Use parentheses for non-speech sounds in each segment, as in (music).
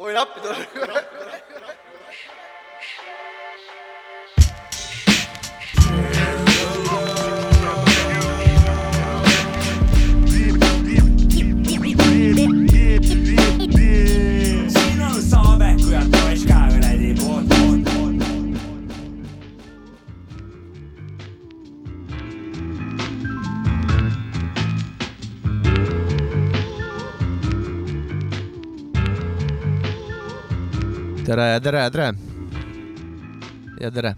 Og i rappi, tere ja tere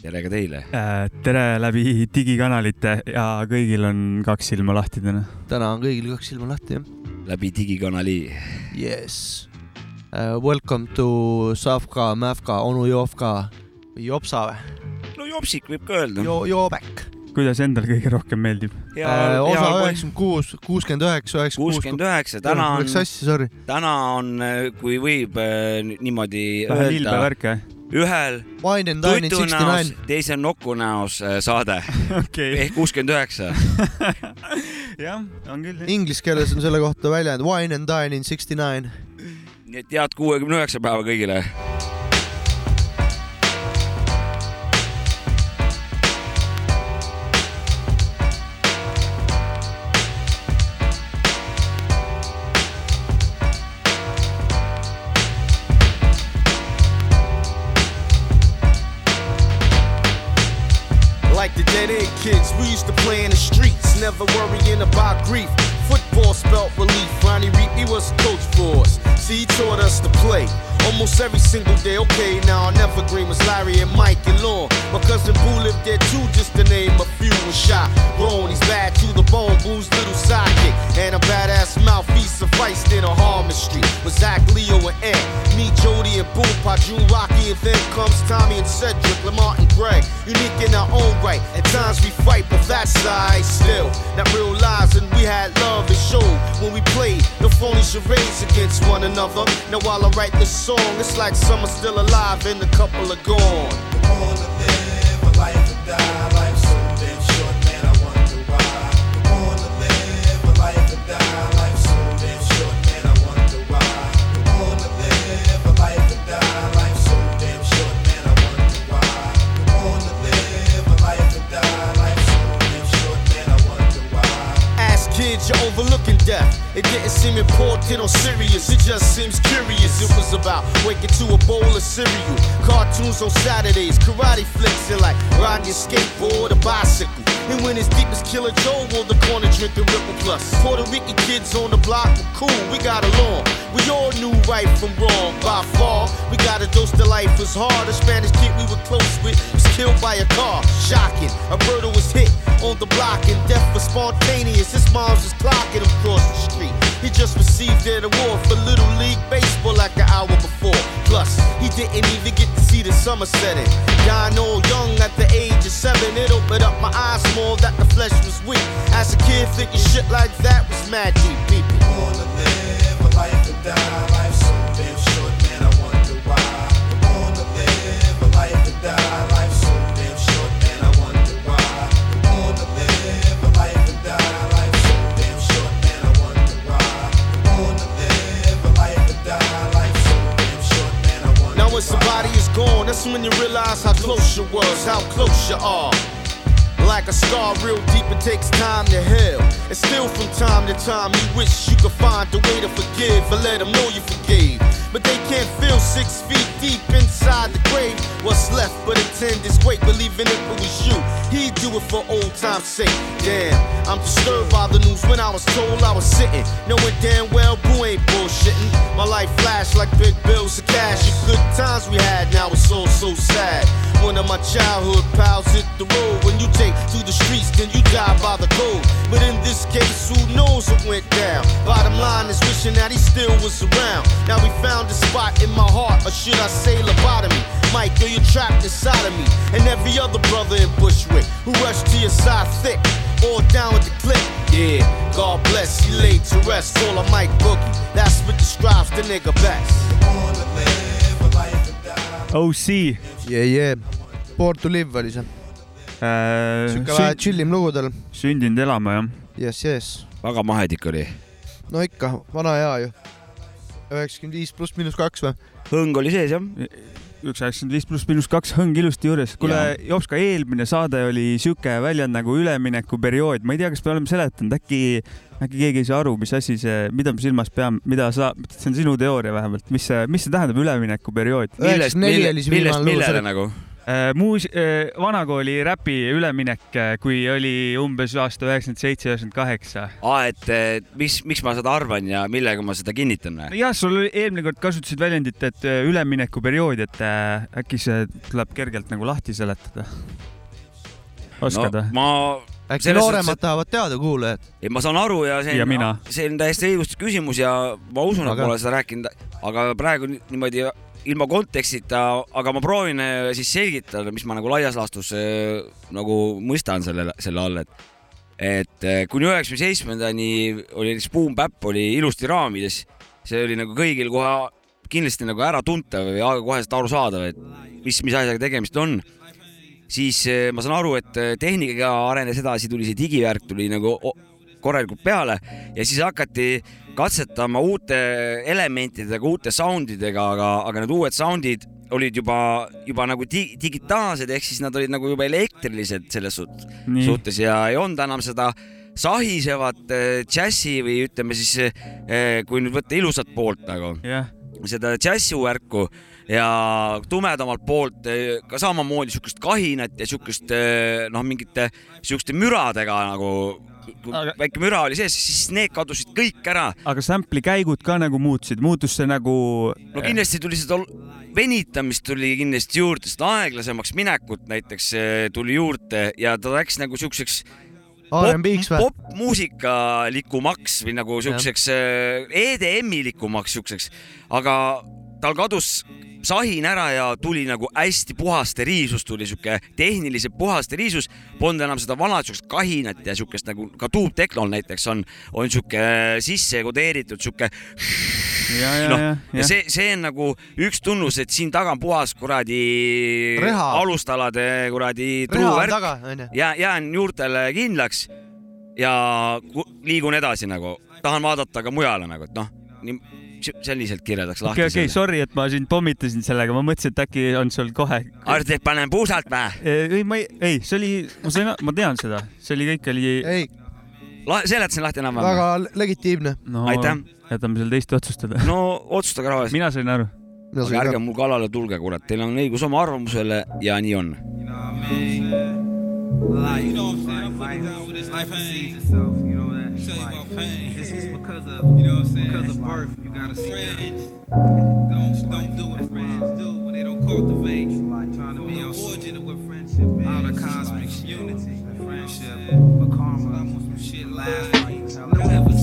tere. ka teile. Äh, tere läbi digikanalite ja kõigil on kaks silma lahti täna. täna on kõigil kaks silma lahti, jah. läbi digikanali. Yes uh,. Welcome to Savka, Mävka, onu Jovka või Jopsa või? no jopsik võib ka öelda. Jo-, Jobek. Kuidas endal kõige rohkem meeldib? ja Uh,, osa üheksakümmend kuus, kuuskümmend üheksa, üheksakümmend kuuskümmend kuus. üheksa, täna on täna on, kui võib äh, niimoodi vähe lillpe öelda, värk, jah? ühel Wine and Dine in tutu näos teisel nuku näos äh, saade (laughs) okei, ehk kuuskümmend üheksa. (laughs) jah, on küll. Inglise keeles on selle kohta väljend Wine and Dine in sixty nine. nii et head kuuekümne üheksa päeva kõigile. Kids, we used to play in the streets, never worrying about grief. Football spelt relief. Ronnie Reed, he was a coach for us. See, he taught us to play. Almost every single day, okay, now our evergreen was Larry and Mike and Lon. My cousin Boo lived there too, just to name a few was shot. Grown, he's bad to the bone, Boo's Unique in our own right. At times we fight, but that's alright still. Not real lives, and we had love and showed when we played the phony charades against one another. Now while I write this song, it's like some are still alive and a couple are gone. born to live a life and die. You're overlooking death. It didn't seem important or serious, it just seems curious. It was about waking to a bowl of cereal, cartoons on Saturdays, karate flicks, and like riding your skateboard or bicycle. And when it's deep as Killer Joe on the corner drinking Ripple Plus. Puerto Rican kids on the block were cool, we got along. We all knew right from wrong by far. We got a dose to life was hard. A Spanish kid we were close with was killed by a car. Shocking. A bird was hit on the block and death was spontaneous. His mom's was clocking him across the street. He just received an award for Little League Baseball like an hour before. Plus, he didn't even get to see the summer setting. Dying all young at the age of seven, it opened up my eyes more that the flesh was weak. As a kid, thinking shit like that was deep, people. To live a life and die. That's when you realize how close you was, how close you are. Like a scar real deep, it takes time to heal. And still from time to time, you wish you could find a way to forgive or let them know you forgave. But they can't feel six feet deep inside the grave. What's left but a ten is great, believing it was you, he'd do it for old time's sake. Damn, I'm disturbed by the news when I was told I was sitting, knowing damn well Boo ain't bullshitting. My life flashed like big bills of cash. The good times we had, now it's all so sad. One of my childhood pals hit the road. When you take to the streets, then you die by the code. But in this case, who knows what went down? Bottom line is wishing that he still was around. Now we found a spot in my heart, or should I say lobotomy? Mike, yo, you're trapped inside of me. And every other brother in Bushwick who rushed to your side thick, all down with the click. Yeah, God bless, he laid to rest. Call him Mike Boogie. That's what describes the nigga best. OC yeah,. Yeah. Born to live oli see. äh, siuke vähe chill im lugu tal. sündinud elama jah. Yes, yes. väga mahedik oli. no ikka, vana hea ju. Üheksakümmend viis pluss miinus kaks või? hõng oli sees jah. üks üheksakümmend viis pluss miinus kaks hõng ilusti juures. kuule Jops, ka eelmine saade oli sihuke väljend nagu üleminekuperiood, ma ei tea, kas me oleme seletanud, äkki, äkki keegi ei saa aru, mis asi see, mida me silmas peame, mida sa, see on sinu teooria vähemalt, mis see, mis see tähendab üleminekuperiood? millest, 94 oli see millest lugu millele nagu? muus-, vanakooli räpi üleminek, kui oli umbes aasta üheksakümmend seitse, üheksakümmend kaheksa. aa, et mis, miks ma seda arvan ja millega ma seda kinnitan või? jah, sul oli eelmine kord kasutasid väljendit, et äh, üleminekuperiood, et äh, äkki see tuleb kergelt nagu lahti seletada. oskad või? ma, äkki Selles nooremad et- tahavad teada, kuulajad? ei ma saan aru ja see on, see on täiesti õigustatud küsimus ja ma usun, et Aga- ma olen seda rääkinud, aga praegu ni- niimoodi ilma kontekstita, aga ma proovin eh, siis selgitada, mis ma nagu laias laastus eh, nagu mõistan selle, selle all, et et eh, kuni üheksakümne seitsmendani oli näiteks Boom Bap oli ilusti raamides, see oli nagu kõigil kohe kindlasti nagu äratuntav ja koheselt arusaadav, et mis, mis asjaga tegemist on. Siis ma saan aru, et eh, tehnika arenes edasi, tuli see digivärk tuli nagu korralikult peale ja siis hakati katsetama uute elementidega, uute sound idega, aga, aga need uued sound'id olid juba, juba nagu di digitaalsed, ehk siis nad olid nagu juba elektrilised selles suhtes, nii, suhtes ja ei olnud enam seda sahisevat äh, džässi või ütleme siis äh,, kui nüüd võtta ilusat poolt nagu. Jah, seda džässivärku ja tumedamalt poolt eh, ka samamoodi siukest kahinat ja siukest eh, noh, mingite siukeste müradega nagu kui Aga- väike müra oli sees, siis need kadusid kõik ära. aga sample'i käigud ka nagu muutusid, muutus see nagu. no kindlasti tuli seda venitamist tuli kindlasti juurde, seda aeglasemaks minekut näiteks eh, tuli juurde ja ta läks nagu siukseks R&B-ks või? popmuusikalikumaks või nagu siukseks EDM-ilikumaks siukseks, aga tal kadus sahin ära ja tuli nagu hästi puhas steriilsus, tuli siuke tehniliselt puhas steriilsus, polnud enam seda vana siukest kahinat ja siukest nagu ka tuubteklol näiteks on, on siuke sisse kodeeritud ja, noh, ja, ja ja. see, see on nagu üks tunnus, et siin taga on puhas kuradi Reha. alustalade kuradi truuvärk ja jään juurtele kindlaks ja liigun edasi nagu, tahan vaadata ka mujale nagu, et noh, nii selliselt kirjeldaks lahti okei, okei, sorry, et ma sind pommitasin sellega, ma mõtlesin, et äkki on sul kohe. Arti, panen puusalt vä? ei, ma ei, ei, see oli, ma sain, ma tean seda, see oli kõik oli. ei, seletasin lahti enam-vähem. väga legitiimne. no Aitäh. jätame selle teiste otsustada. no otsustage rahvas, mina sain aru. aga ärge mul kallale tulge, kurat, teil on õigus oma arvamusele ja nii on. You know what I'm saying? I'm fucking down with this life pain. Itself, you know Tell you about pain. This is (laughs) because of, you know what I'm saying? Because of birth, you gotta see friends. Don't don't do what friends do when they don't cultivate. Trying to be the origin of what friendship is. Out of cosmic unity, friendship, but karma. Some shit last. No ever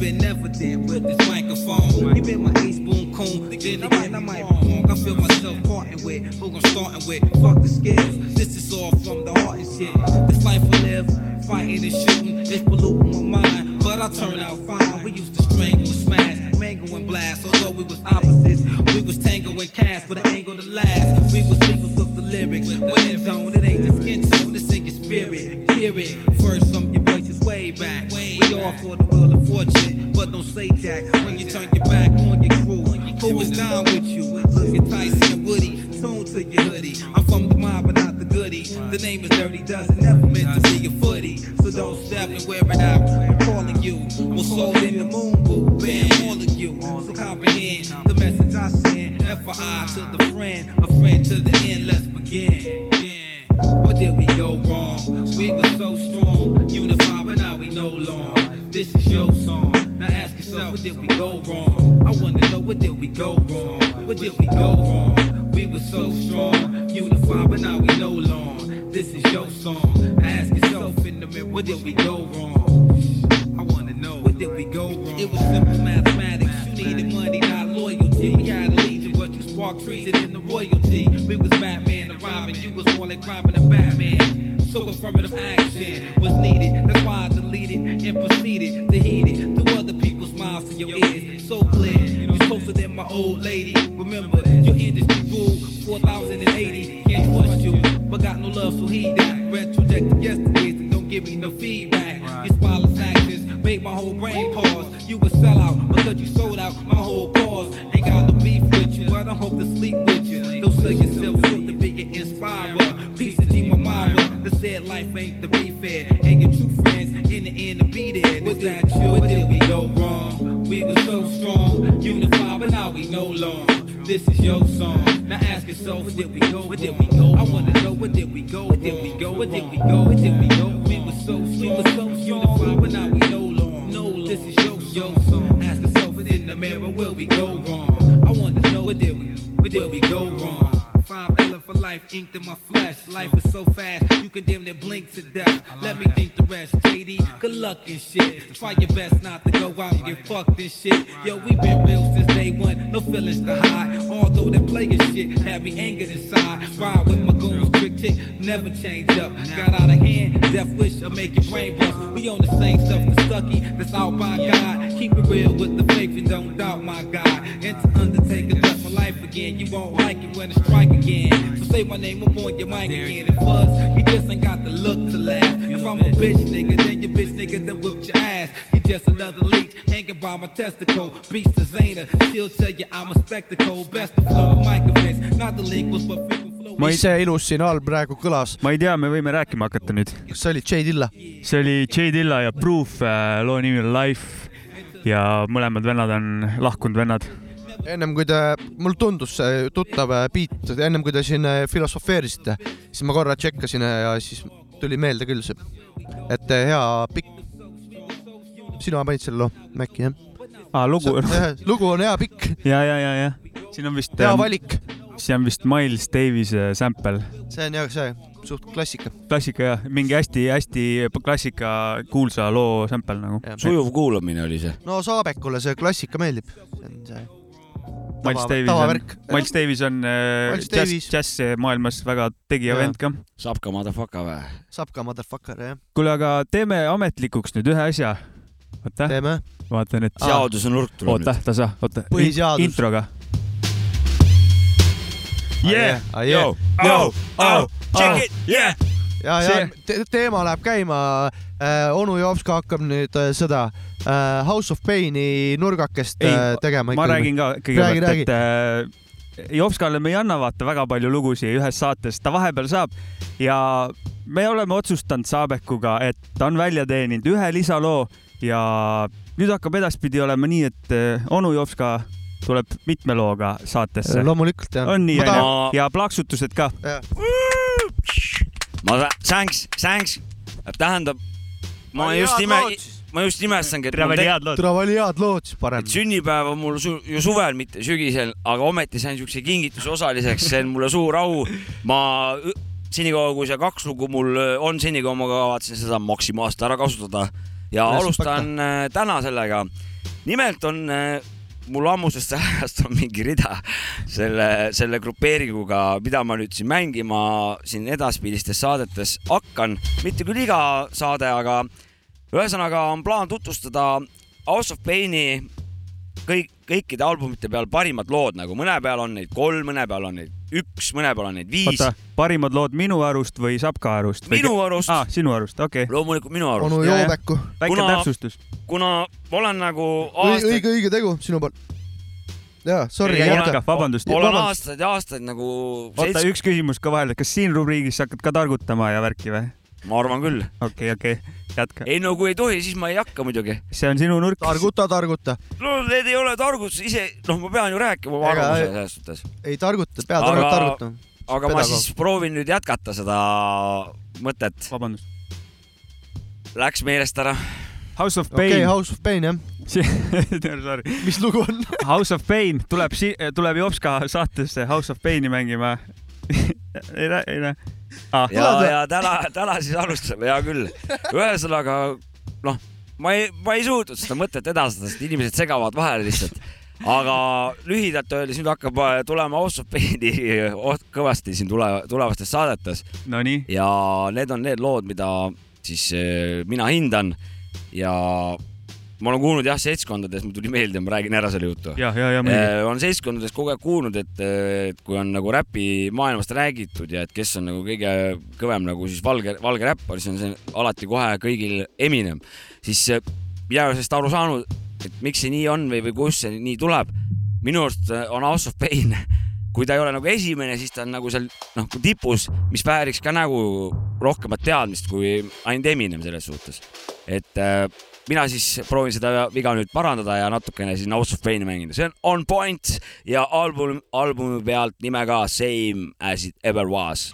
it's been evident with this microphone. You been my ace boom coon. Then again, I might be wrong. I feel myself parting with who I'm starting with. Fuck the skills. This is all from the heart and shit. This life we live, fighting and shooting, it's polluting my mind. But I turn out fine. We used to strangle and smash, mangle and blast. Although we was opposites, we was tango cast with an angle to last. We was legal with the lyrics. When in zone, it ain't just skin tone, it's in your spirit. Hear it first from your voices way back. We all for the wheel of fortune, but don't say that when you turn your back on your crew. Who is down with you? Look at Tyson and Woody, tune to your hoodie. I'm from the mob, but not the goodie. The name is Dirty Dozen, never meant to be a footy. So don't step and wear it out. I'm calling you. We're sold in the moon boo, ban all of you. So comprehend the message I send. FYI to the friend, a friend to the end. Let's begin. What did we go wrong? We were so strong, unified, but now we no longer. This is your song. Now ask yourself, what did we go wrong? I wanna know what did we go wrong? What did we go wrong? We were so strong, unified, but now we no longer. This is your song. Ask yourself in the mirror, what did we go wrong? I wanna know, what did we go wrong? It was simple mathematics. You needed money, not loyalty. We sparked treason in the royalty. We was Batman and Robin, you was more like Robin and Batman. So affirmative action was needed. That's why I deleted and proceeded to heat it through other people's mouths to your ears. So clear, you closer than my old lady. Testicle. Beast to Zana, she'll tell you I'm a spectacle. Best of flow, mic events, not the linguist, but frequent flow. Ma see ilus siin all praegu kõlas, ma ei tea, me võime rääkima hakata nüüd. kas see oli J Dilla? see oli J Dilla ja Proof, loo nimi on Life ja mõlemad vennad on lahkunud vennad. ennem kui te, mul tundus see tuttav äh, beat, ennem kui te siin äh, filosofeerisite, siis ma korra tšekkasin äh, ja siis tuli meelde küll see, et äh, hea pikk. sina panid selle loo, Mäkki jah? aa, lugu, lugu on hea pikk, ja, ja, ja, ja siin on vist, hea valik, see on vist Miles Davis'e sample, see on jah see suht klassika. klassika jah, mingi hästi-hästi klassika kuulsa loo sample nagu. sujuv kuulamine oli see. no Saabekule see klassika meeldib, see on see Miles Davis on Miles Davis on äh, Miles džäss Davis., džässmaailmas väga tegija vend ka. saab ka motherfucker või? saab ka motherfucker jah, kuule, aga teeme ametlikuks nüüd ühe asja. oota, teeme. vaatan, et, seaduse nurk tuleb oota nüüd., tasa, oota, Põhiseadus. introga. yeah.. Yo, oh, oh, check it, yeah. ja, ja te teema läheb käima äh,, onu Jopska hakkab nüüd äh, seda äh, House of Paini nurgakest Ei, äh, tegema. ma räägin ka kõigepealt, et äh, Jopskale me ei anna vaata väga palju lugusid ühes saates, ta vahepeal saab ja me oleme otsustanud Saabekuga, et ta on välja teeninud ühe lisaloo ja nüüd hakkab edaspidi olema nii, et äh, onu Jopska tuleb mitme looga saatesse. loomulikult jah. on nii, onju, ja plaksutused ka. ma, thanks, thanks, tähendab, ma just ime, ma just imestangi, head lood. siis parem sünnipäev on mul su ju suvel, mitte sügisel, aga ometi sain siukse kingituse osaliseks, see on mulle suur au. ma senikaua, kui see kaks lugu mul öö, on, senikaua ma kavatsen seda maksimaalselt ära kasutada ja Respekt. alustan äh, täna sellega. nimelt on äh, mul ammusest ajast on mingi rida selle, selle grupeeringuga, mida ma nüüd siin mängima siin edaspidistes saadetes hakkan, mitte küll iga saade, aga ühesõnaga on plaan tutvustada House of Paini kõik, kõikide albumite peal parimad lood nagu mõne peal on neid kolm, mõne peal on neid üks, mõne peal on neid viis oota, parimad lood minu arust või Sapka arust? minu arust aa, sinu arust, okei okay.. loomulikult minu arust onu. Joobeku, väike Kuna- täpsustus. kuna ma olen nagu õige, aastaid, õige, õige tegu sinu poolt. jaa, sorry, vabandust. olen aastaid ja aastaid nagu oota, üks küsimus ka vahele, kas siin rubriigis sa hakkad ka targutama ja värki või? Ma arvan küll. okei, okei, jätka. ei no kui ei tohi, siis ma ei hakka muidugi. see on sinu nurk. targuta, targuta, no need ei ole targutused ise, noh, ma pean ju rääkima oma arvamuse selles suhtes. ei targuta, pead Aga- aga... targutama. aga ma Pedagoog. siis proovin nüüd jätkata seda mõtet. vabandust. Läks meelest ära. House of okei Pain okay,, House of Pain jah, (laughs) sorry, mis lugu on? House of Pain tuleb si-, tuleb Jopska saatesse House of Paini mängima. (laughs) ei näe, ei näe ah,. ja, ja täna, täna siis alustame, hea küll. ühesõnaga, noh, ma ei, ma ei suutnud seda mõtet edastada, sest inimesed segavad vahele lihtsalt. aga lühidalt öeldes nüüd hakkab äh, tulema Paini oht- kõvasti siin tule, tulevastes saadetes Nonii, ja need on need lood, mida siis äh, mina hindan ja ma olen kuulnud jah, seltskondades, mul tuli meelde, ma räägin ära selle jutu. Äh, on seltskondades kogu aeg kuulnud, et, et kui on nagu räpi maailmast räägitud ja et kes on nagu kõige kõvem nagu siis valge, valge räppar, siis on see alati kohe kõigil Eminem. siis mina ei ole sellest aru saanud, et miks see nii on või, või kust see nii tuleb. minu arust äh, on House of Pain, (laughs) kui ta ei ole nagu esimene, siis ta on nagu seal noh, tipus, mis vääriks ka nagu rohkemat teadmist kui ainult Eminem selles suhtes. et äh, mina siis proovin seda viga nüüd parandada ja natukene siis House of Pain'i mängida, see on On Point ja album, albumi pealt nimega Same as it ever was.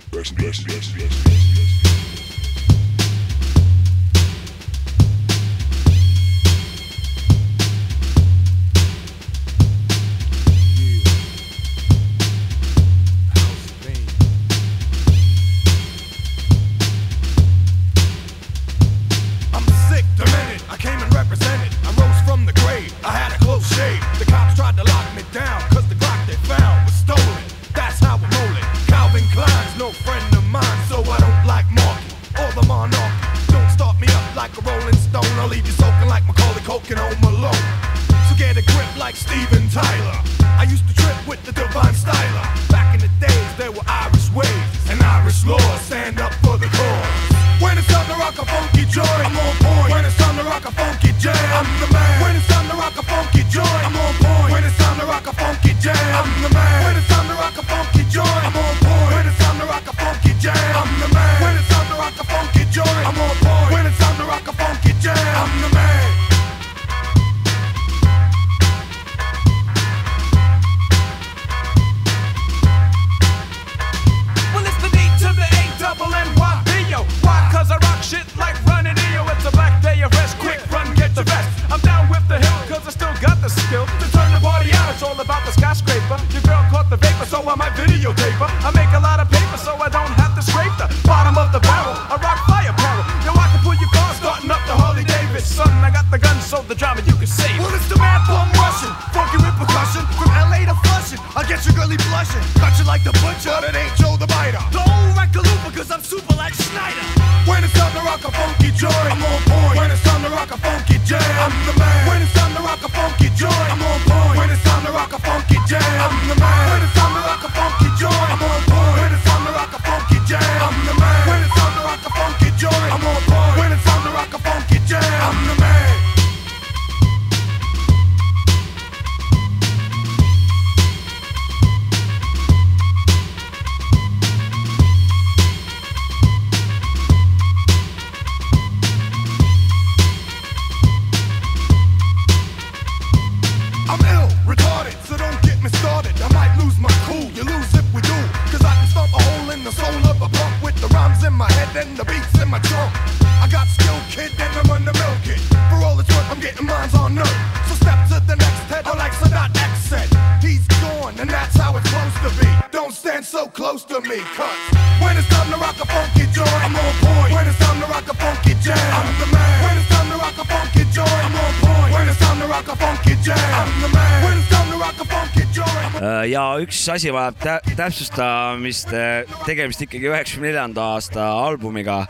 üks asi vajab tä täpsustamist, äh, tegemist ikkagi üheksakümne neljanda aasta albumiga.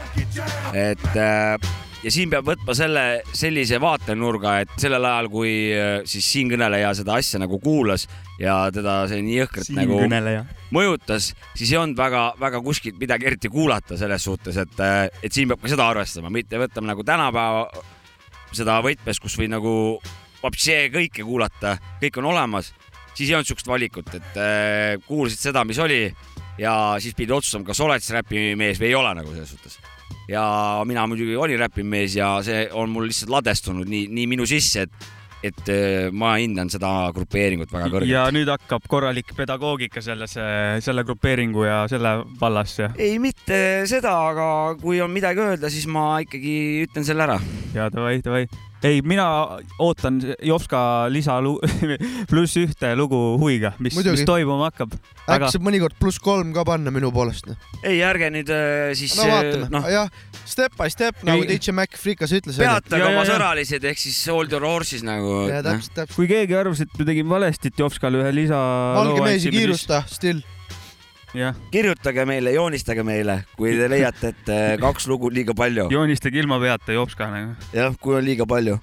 et äh, ja siin peab võtma selle sellise vaatenurga, et sellel ajal, kui äh, siis siinkõneleja seda asja nagu kuulas ja teda see nii jõhkralt nagu mõjutas, siis ei olnud väga-väga kuskilt midagi eriti kuulata selles suhtes, et, et siin peab ka seda arvestama, mitte võtame nagu tänapäeva seda võtmes, kus võib nagu vapsee kõike kuulata, kõik on olemas siis ei olnud siukest valikut, et äh, kuulsid seda, mis oli ja siis pidi otsustama, kas oled siis räpimees või ei ole nagu selles suhtes. ja mina muidugi olin räpimees ja see on mul lihtsalt ladestunud nii, nii minu sisse, et et äh, ma hindan seda grupeeringut väga kõrgelt. ja nüüd hakkab korralik pedagoogika selles, selle grupeeringu ja selle vallas. ei, mitte seda, aga kui on midagi öelda, siis ma ikkagi ütlen selle ära. ja davai, davai ei, mina ootan Jopska lisa (laughs) pluss ühte lugu huviga, mis, mis toimuma hakkab. äkki aga... saab mõnikord pluss kolm ka panna minu poolest no.. ei, ärge nüüd äh, siis. no äh, vaatame no., jah, step by step nagu ei. nagu DJ Mac Frikas ütles. peatage nagu oma sõralised ehk siis hold your horses nagu. Noh. kui keegi arvas, et me tegime valesti, et Jopskale ühe lisa. valge mees ei kiirusta, still kirjutage meile, joonistage meile, kui te leiate, et äh, kaks lugu on liiga palju. joonistage ilma peata, jops ka nagu. jah, kui on liiga palju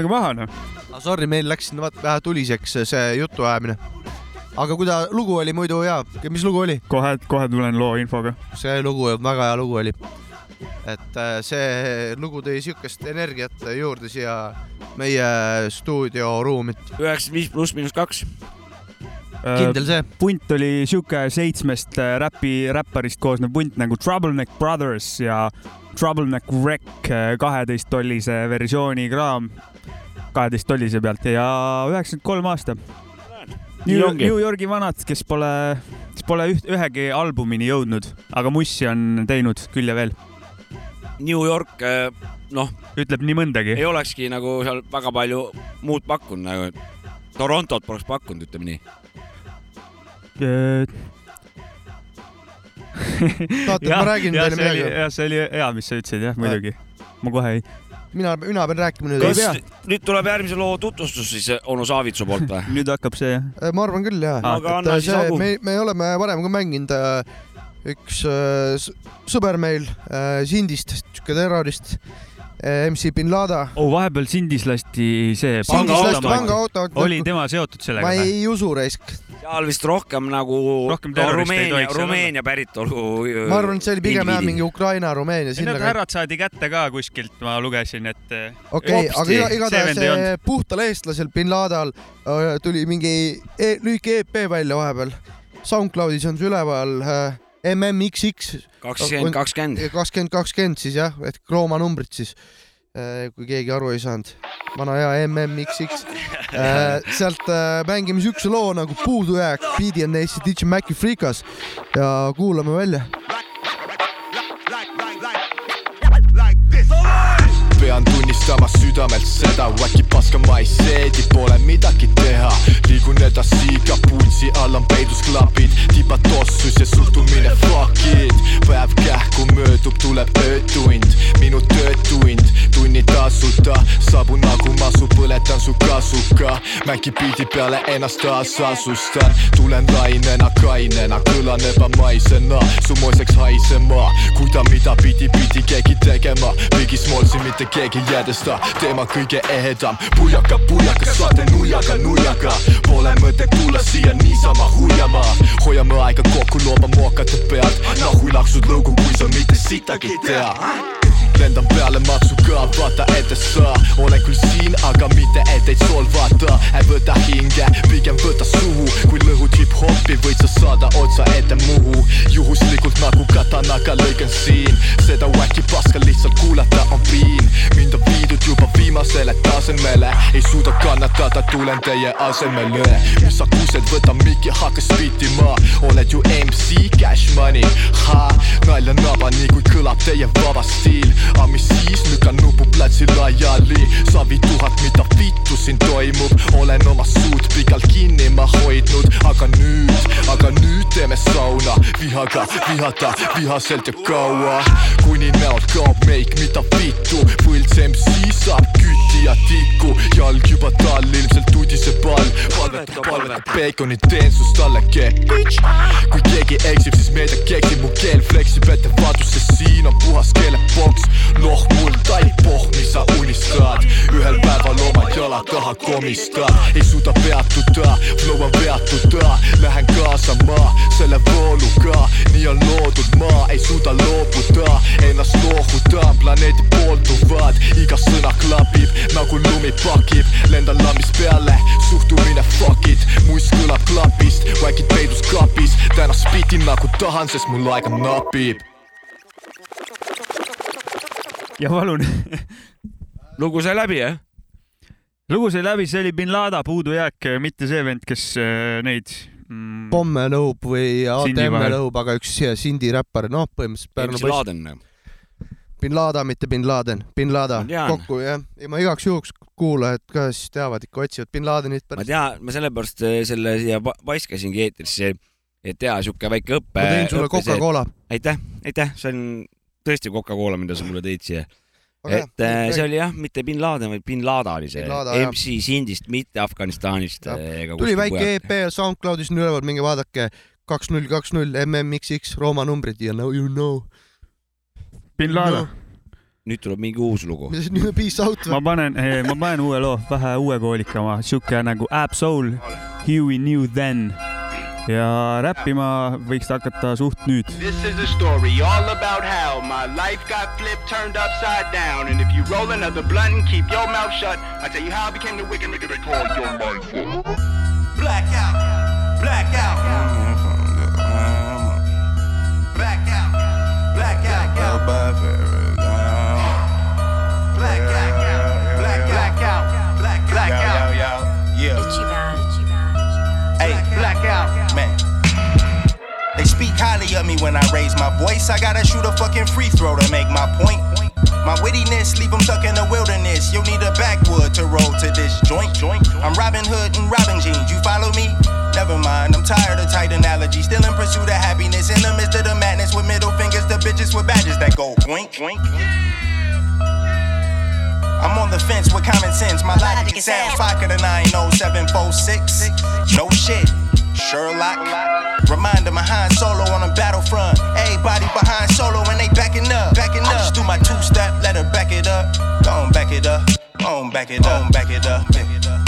rahunege maha noh. Sorry, meil läks siin vaat vähe tuliseks see jutuajamine. aga kui ta lugu oli muidu hea, mis lugu oli? kohe, kohe tulen loo infoga. see lugu, väga hea lugu oli. et äh, see lugu tõi siukest energiat juurde siia meie stuudioruumi. üheksakümmend viis pluss miinus kaks. kindel see? punt oli sihuke seitsmest äh, räpi, räpparist koosnev punt nagu Troubleneck Brothers ja Troubleneck Wreck äh, kaheteist tollise versiooni kraam, kaheteist tollise pealt ja üheksakümmend kolm aasta. New. New Yorgi vanad, kes pole, kes pole üht, ühegi albumini jõudnud, aga mussi on teinud küll ja veel. New York, noh, ütleb nii mõndagi ei. olekski nagu seal väga palju muud pakkunud nagu. Torontot poleks pakkunud, ütleme nii. tahate, et ma räägin teile see oli, midagi? jah, see oli hea, mis sa ütlesid, jah, muidugi. ma kohe ei, mina, mina pean rääkima nüüd. kas nüüd tuleb järgmise loo tutvustus siis onu Saavitsu poolt või? (laughs) nüüd hakkab see jah. Äh, ma arvan küll jah. Aga anna siis hagu. me, me oleme varem ka mänginud äh, üks äh, sõber meil äh, Sindist, siuke terrorist MC bin Laden. oh, vahepeal Sindis lasti see pangaauto. oli tema seotud sellega ma ei usu raisk. seal vist rohkem nagu Rohkem Rumeenia, Rumeenia päritolu. ma arvan, et see oli pigem jah mingi Ukraina, Rumeenia ei sinna need. härrad saadi kätte ka kuskilt, ma lugesin, et eh, okei, aga igatahes see puhtal eestlasel bin Laden'l äh, tuli mingi e lühike EP välja vahepeal. SoundCloudis on see üleval äh, MMXX kakskümmend, kakskümmend. kakskümmend, kakskümmend siis jah, et Rooma numbrid siis, kui keegi aru ei saanud. vana hea MMXX. sealt äh, mängime siukse loo nagu Puudujääk, Beat'i on Eesti DJ Maci Freekas ja kuulame välja. Pean tunnistama südamelt seda, äkki paska ma ei seedi, pole midagi teha. liigun edasi, kaputsi all on peidus klapid, tibad tossus ja suhtumine fuck it. päev kähku möödub, tuleb öötund, minu töötund, tunni tasuta, saabun nagu masu, põletan su kasuka. mängin biidi peale ennast taas asustan, tulen lainena, kainena, kõlan ebamaisena, su moeseks haisema, kui ta mida pidi, pidi keegi tegema, Biggie Smallsi mitte keegi ei jäädesta, teema kõige ehedam, pujaka, pujaka, saate nuiaga, nuiaga, pole mõtet tulla siia niisama huiama, hoiame aega kokku, looma mookate pealt, nahui laksud lõugu, kui sa mitte sittagi tea lendan peale matsuga, vaata ette sa olen küll siin, aga mitte et teid solvata, ei võta hinge, pigem võta suhu, kui lõhud hip-hopi, võid sa saada otsa ette muhu. juhuslikult nagu katanaga lõigan siin, seda wacki paska lihtsalt kuulata on piin. mind on viidud juba viimasele tasemele, ei suuda kannatada, tulen teie asemele. mis sa kused, võta miki, hakka spitima, oled ju MC Cash Money, ha, nalja naba, nii kui kõlab teie vaba stiil, aga mis siis, lükkan nupu platsi laiali, savi tuhat, mida vittu siin toimub, olen oma suud pikalt kinni ma hoidnud, aga nüüd, aga nüüd teeme sauna. Vihaga, vihata, vihaselt ja kaua, kuni näolt kaob meik, mida vittu, võlts MC saab küti ja tiku, jalg juba tal ilmselt udiseb all, palvetab, palvetab peekonit, teen sust talle keeb, kui keegi eksib, siis meedia keksib, mu keel fleksib ettevaatuses, siin on puhas keeleboks, noh mul taipoh, mis sa unistad ühel päeval oma jala taha komistad. Ei suuda peatuda, nõuan peatuda lähen kaasa ma selle vooluga, nii on loodud maa, ei suuda loobuda. Ennast loohuda, planeedi poolduvad. Iga sõna klapib nagu lumi pakib, lendan lambist peale suhtumine fuck it, muist kõlab klapist, vaikid peidus kapis. Täna spitin nagu tahan, sest mul aega napib ja palun, lugu sai läbi jah? lugu sai läbi, see oli bin Laden puudujääk, mitte see vend, kes äh, neid mm, pomme lõhub või ATM-e lõhub, aga üks Sindi räppar, noh, põhimõtteliselt Pärnu poiss. Bin Laden, mitte bin Laden, bin tean. kokku jah. ja ma igaks juhuks kuulajad ka siis teavad ikka, otsivad bin Ladenit ma tean, ma sellepärast äh, selle siia pa- paiskasingi eetrisse, et teha siuke väike õppe. ma tõin sulle Coca-Cola. aitäh, aitäh, see on tõesti Coca-Cola, mida sa mulle tõid siia. et äh, see oli jah, mitte bin Laden, vaid bin Lada oli see. MC Sindist, mitte Afganistanist ega tuli väike EP SoundCloudis on üleval, minge vaadake. kaks null kaks null MMXX Rooma numbrid ja no you know. bin Laden. nüüd tuleb mingi uus lugu. Peace out. ma panen, ma panen uue loo, vähe uue koolikama, siuke nagu Ab Soul, Huey Knew Then ja räppima võiks ta hakata suht nüüd. This is a story all about how my life got flipped, turned upside down. And if you roll another blunt and keep your mouth shut, I tell you how I became the wicked nigga they call your life. Blackout, blackout. Blackout, blackout, blackout, blackout, blackout, Yeah. Blackout, man. They speak highly of me when I raise my voice. I gotta shoot a fucking free throw to make my point. My wittiness leave them stuck in the wilderness. You'll need a backwood to roll to this joint. Joint. I'm Robin Hood and Robin Jeans. You follow me? Never mind. I'm tired of tight analogies. Still in pursuit of happiness in the midst of the madness with middle fingers to bitches with badges that go boink. boink. I'm on the fence with common sense. My logic is sound Fokker the 90746. No shit. Sherlock. Reminder Han Solo on the battlefront. Everybody behind Solo and they backing up. Backing up. I just do my two step, let her back it up. On, back it up. On, back it up. Back it up. Back it up.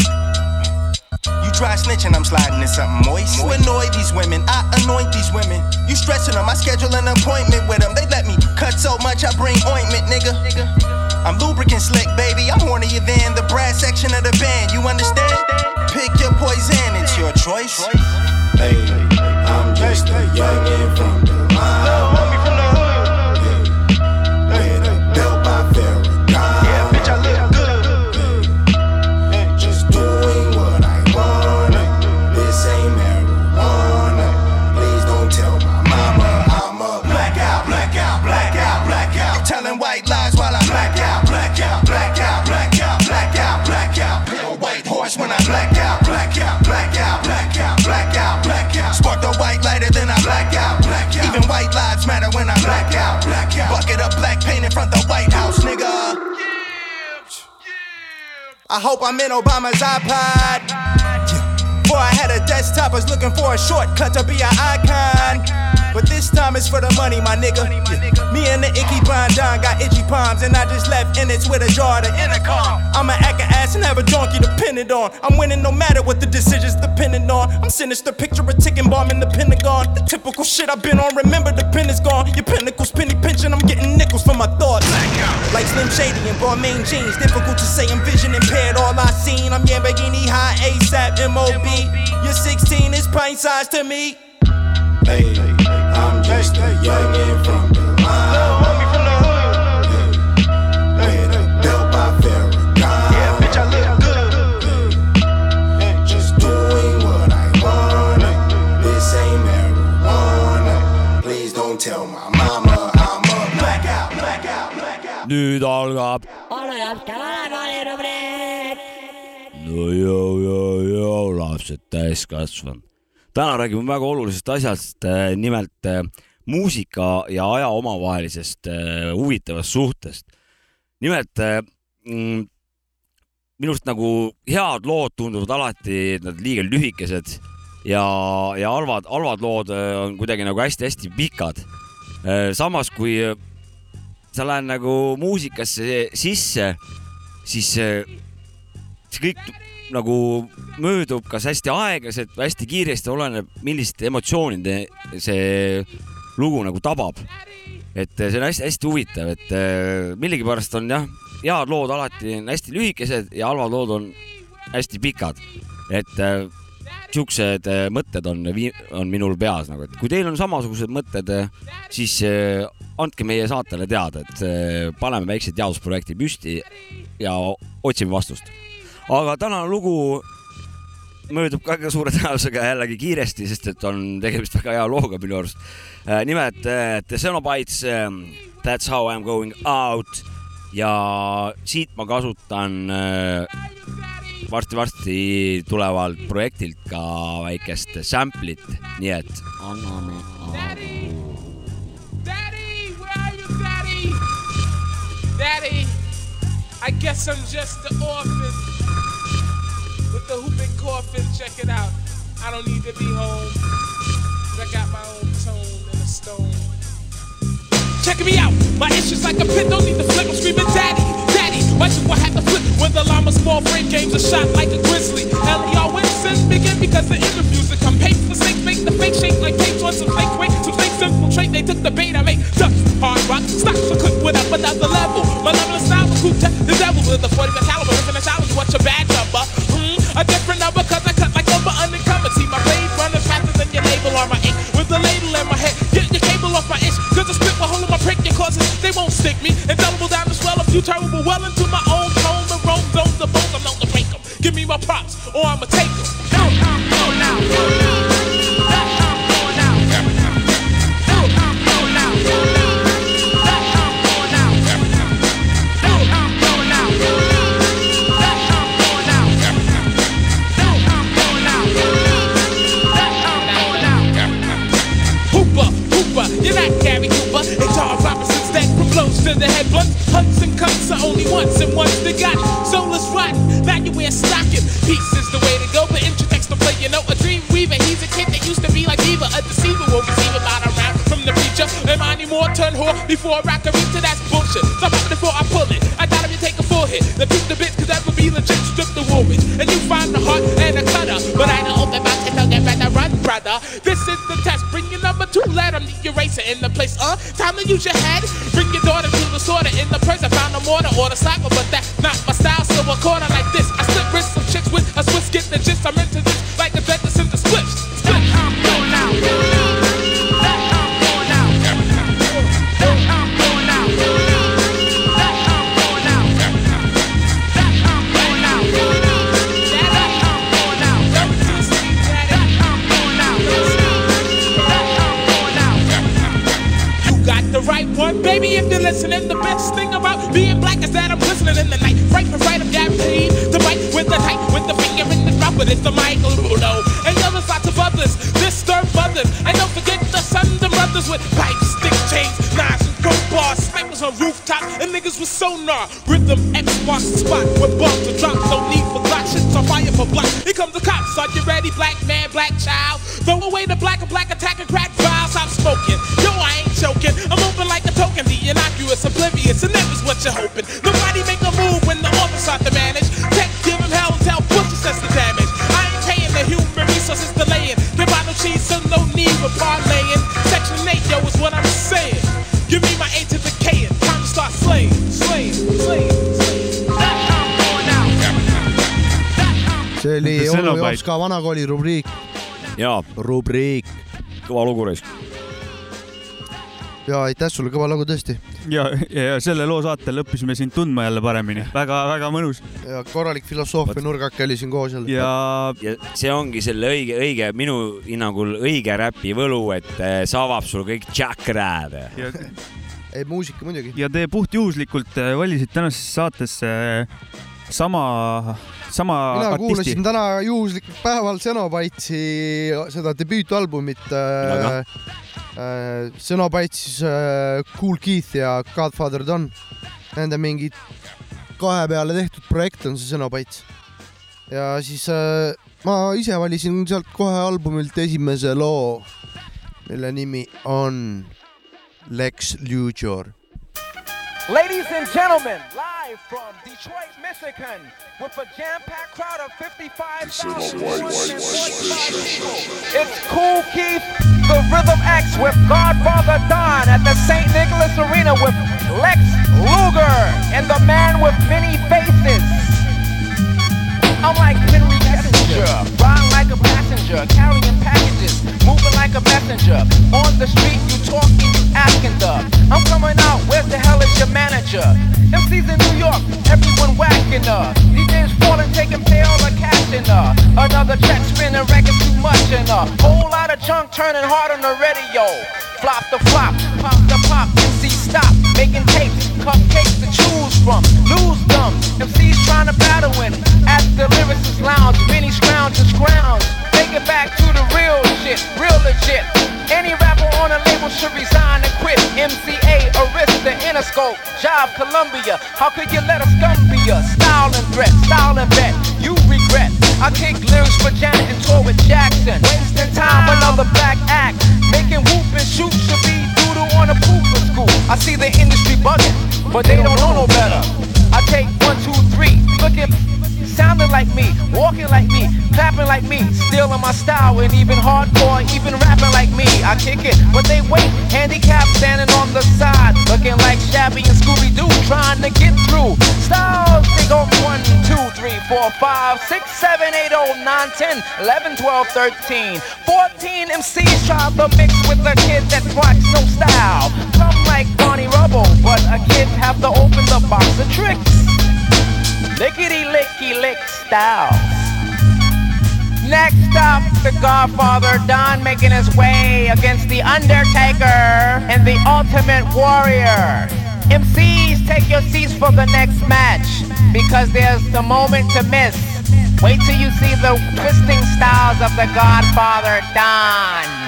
You try snitching, I'm sliding in something moist. You annoy these women, I anoint these women. You stressing them, I schedule an appointment with them. They let me cut so much, I bring ointment, nigga. nigga. I'm lubricant slick, baby. I'm hornier than the brass section of the band. You understand? Pick your poison, it's your choice. Hey, I'm just a youngin' from the line. Blackout, blackout. Bucket of black paint in front of the White House, nigga. I hope I'm in Obama's iPod. Before I had a desktop, I was looking for a shortcut to be an icon. But this time it's for the money, my nigga. Me and the icky Bondon got itchy palms, and I just left in it with a jar to intercom. I'ma act a ass and have a donkey dependent on. I'm winning no matter what the decisions dependent on. I'm sinister, picture a ticking bomb in the Pentagon. The typical shit I've been on, remember the pen is gone. Your pinnacle's penny pinching, I'm getting nickels for my thoughts. Like Slim Shady and Balmain jeans, difficult to say I'm vision impaired. All I seen, I'm Lamborghini high ASAP MOB. You're 16, it's pint size to me. Hey, I'm just a youngin' from the line. Where they built by Farrakhan. Yeah, bitch, I look good. Just doing what I wanna. This ain't marijuana. Please don't tell my mama I'm a Blackout, blackout, blackout. nüüd algab. no joo, joo, joo, lapsed täiskasvanud. täna räägime väga olulisest asjast, nimelt äh, muusika ja aja omavahelisest äh, huvitavast suhtest. nimelt mm, minust nagu head lood tunduvad alati nad liiga lühikesed ja, ja halvad, halvad lood on kuidagi nagu hästi-hästi pikad. samas kui sa lähed nagu muusikasse sisse, siis kõik nagu möödub kas hästi aeglaselt või hästi kiiresti, oleneb, milliste emotsioonide see lugu nagu tabab. et see on hästi-hästi huvitav, et äh, millegipärast on jah, head lood alati on hästi lühikesed ja halvad lood on hästi pikad. et äh, siuksed mõtted on, on minul peas nagu, et kui teil on samasugused mõtted, siis andke meie saatele teada, et paneme väikse teadusprojekti püsti ja otsime vastust. Aga tänane lugu möödub ka suure tõenäosusega jällegi kiiresti, sest et on tegemist väga hea looga minu arust. nimelt äh, The Xenobites ähm, That's how I am going out. Ja siit ma kasutan äh, varsti-varsti tulevalt projektilt ka väikest sample'it, nii et anname aru. Daddy, I guess I'm just the orphan the whooping coffin. Check it out. I don't need to be home. I got my own tone and a stone. Check me out. My issues like a pin. Don't need to flip. I'm screaming, Daddy, Daddy. Why do I have to flip when the llama small frame games are shot like a grizzly? Hell, y'all Winston begin because the interviews that come paid for snakes make the fake shake like tapes on some fake weight. Some snakes infiltrate. They took the bait. I make ducks, hard rock, stocks are cooked with up another level. My level is cool. The devil with the 40 caliber. If in the challenge, what's your bad number? A different number cause I cut like over undercover. See my blade running faster than your label on my ink. With the ladle in my head, get your cable off my itch. Cause I spit my hole in my prick, your causes, they won't stick me. And double down as well, a few terrible well into my own tone. The roam zones, the bones, I'm known to break 'em. Give me my props, or I'ma take 'em. To the head. Blunts, hunts, and cuts are only once, and once they got. Soulless rotten, now you wear stocking. Peace is the way to go, but introtext to play, you know, a dream weaver. He's a kid that used to be like Beaver, a deceiver. Will receive a round from the preacher. Am I any more turn whore before I a reach to that's bullshit. Stop it before I pull it. I got him to take a full hit. The beat the bit, cause that would be legit. Strip the woolwich. And you find the heart and the cutter. But I don't open my and get better run, brother. This is the test. Bring your number two, let him the eraser in the place. Uh, time to use your head. Purse. I found a mortar or the soccer, but that's not my style. So a corner like cops, you ready, black man, black child? Throw away the black Jops ka vanakooli rubriik, ja rubriik kõva lugu raisk. ja aitäh sulle, kõva lugu tõesti ja, ja, ja selle loo saatel õppisime sind tundma jälle paremini väga,. väga-väga mõnus ja korralik filosoofia nurgake oli siin koos jälle. ja ja see ongi selle õige, õige, minu hinnangul õige räpi võlu, et eh, see avab sul kõik tšakrad. ja, ei muusika muidugi. ja te puhtjuhuslikult äh, valisite tänasesse saatesse äh, sama, sama mina artisti kuulasin. täna juhuslikult päeval Xenobitesi seda debüütalbumit Väga. äh,. äh, Xenobites äh, Cool Keith ja Godfather Don. Nende mingi kahe peale tehtud projekt on see Xenobites. ja siis äh, ma ise valisin sealt kohe albumilt esimese loo, mille nimi on Lex Luthor Ladies and gentlemen, live from Detroit, Michigan, with a jam-packed crowd of 55,000 It's Cool Keith, the Rhythm X with Godfather Don at the St. Nicholas Arena with Lex Luger and the man with many faces. I'm like Henry Kissinger, a passenger, carrying packages, moving like a messenger. On the street, you talking, you asking the. I'm coming out, where's the hell is your manager? MC's in New York, everyone whacking her. DJs falling, taking pay all the cash in her. Another check spinning, record too much in her. Whole lot of chunk turning hard on the radio. Flop the flop, pop the pop, MC stop, making tapes, cupcakes to choose from. Lose them, MC's trying to battle in. At the lyricist lounge, many scrounge and. Take it back to the real shit, real legit. Any rapper on a label should resign and quit. MCA, Arista, Interscope, Job, Columbia. How could you let a scum be a style and threat, style and bet? You. I kick lyrics for Janet and tour with Jackson. Wasting time, another black act. Making whoop and shoot should be doodle on a poop in school. I see the industry bugging, but they don't know no better. I take one, two, three, looking, sounding like me, walking like me, clapping like me, stealing my style, and even hardcore, even rapping like me. I kick it, but they wait, handicapped, standing on the side, looking like Shabby and Scooby Doo, trying to get through. Styles, they go one, two, three, four, five, six, seven, eight, oh, nine, ten, eleven, twelve, thirteen, fourteen MCs try to mix with a kid that rocks no style. Some like Barney Rubble, but a kid have to open the box of tricks. Lickety licky lick style. Next up, the Godfather Don making his way against the Undertaker and the Ultimate Warrior. MCs, take your seats for the next match because there's the moment to miss. Wait till you see the twisting styles of the Godfather Don.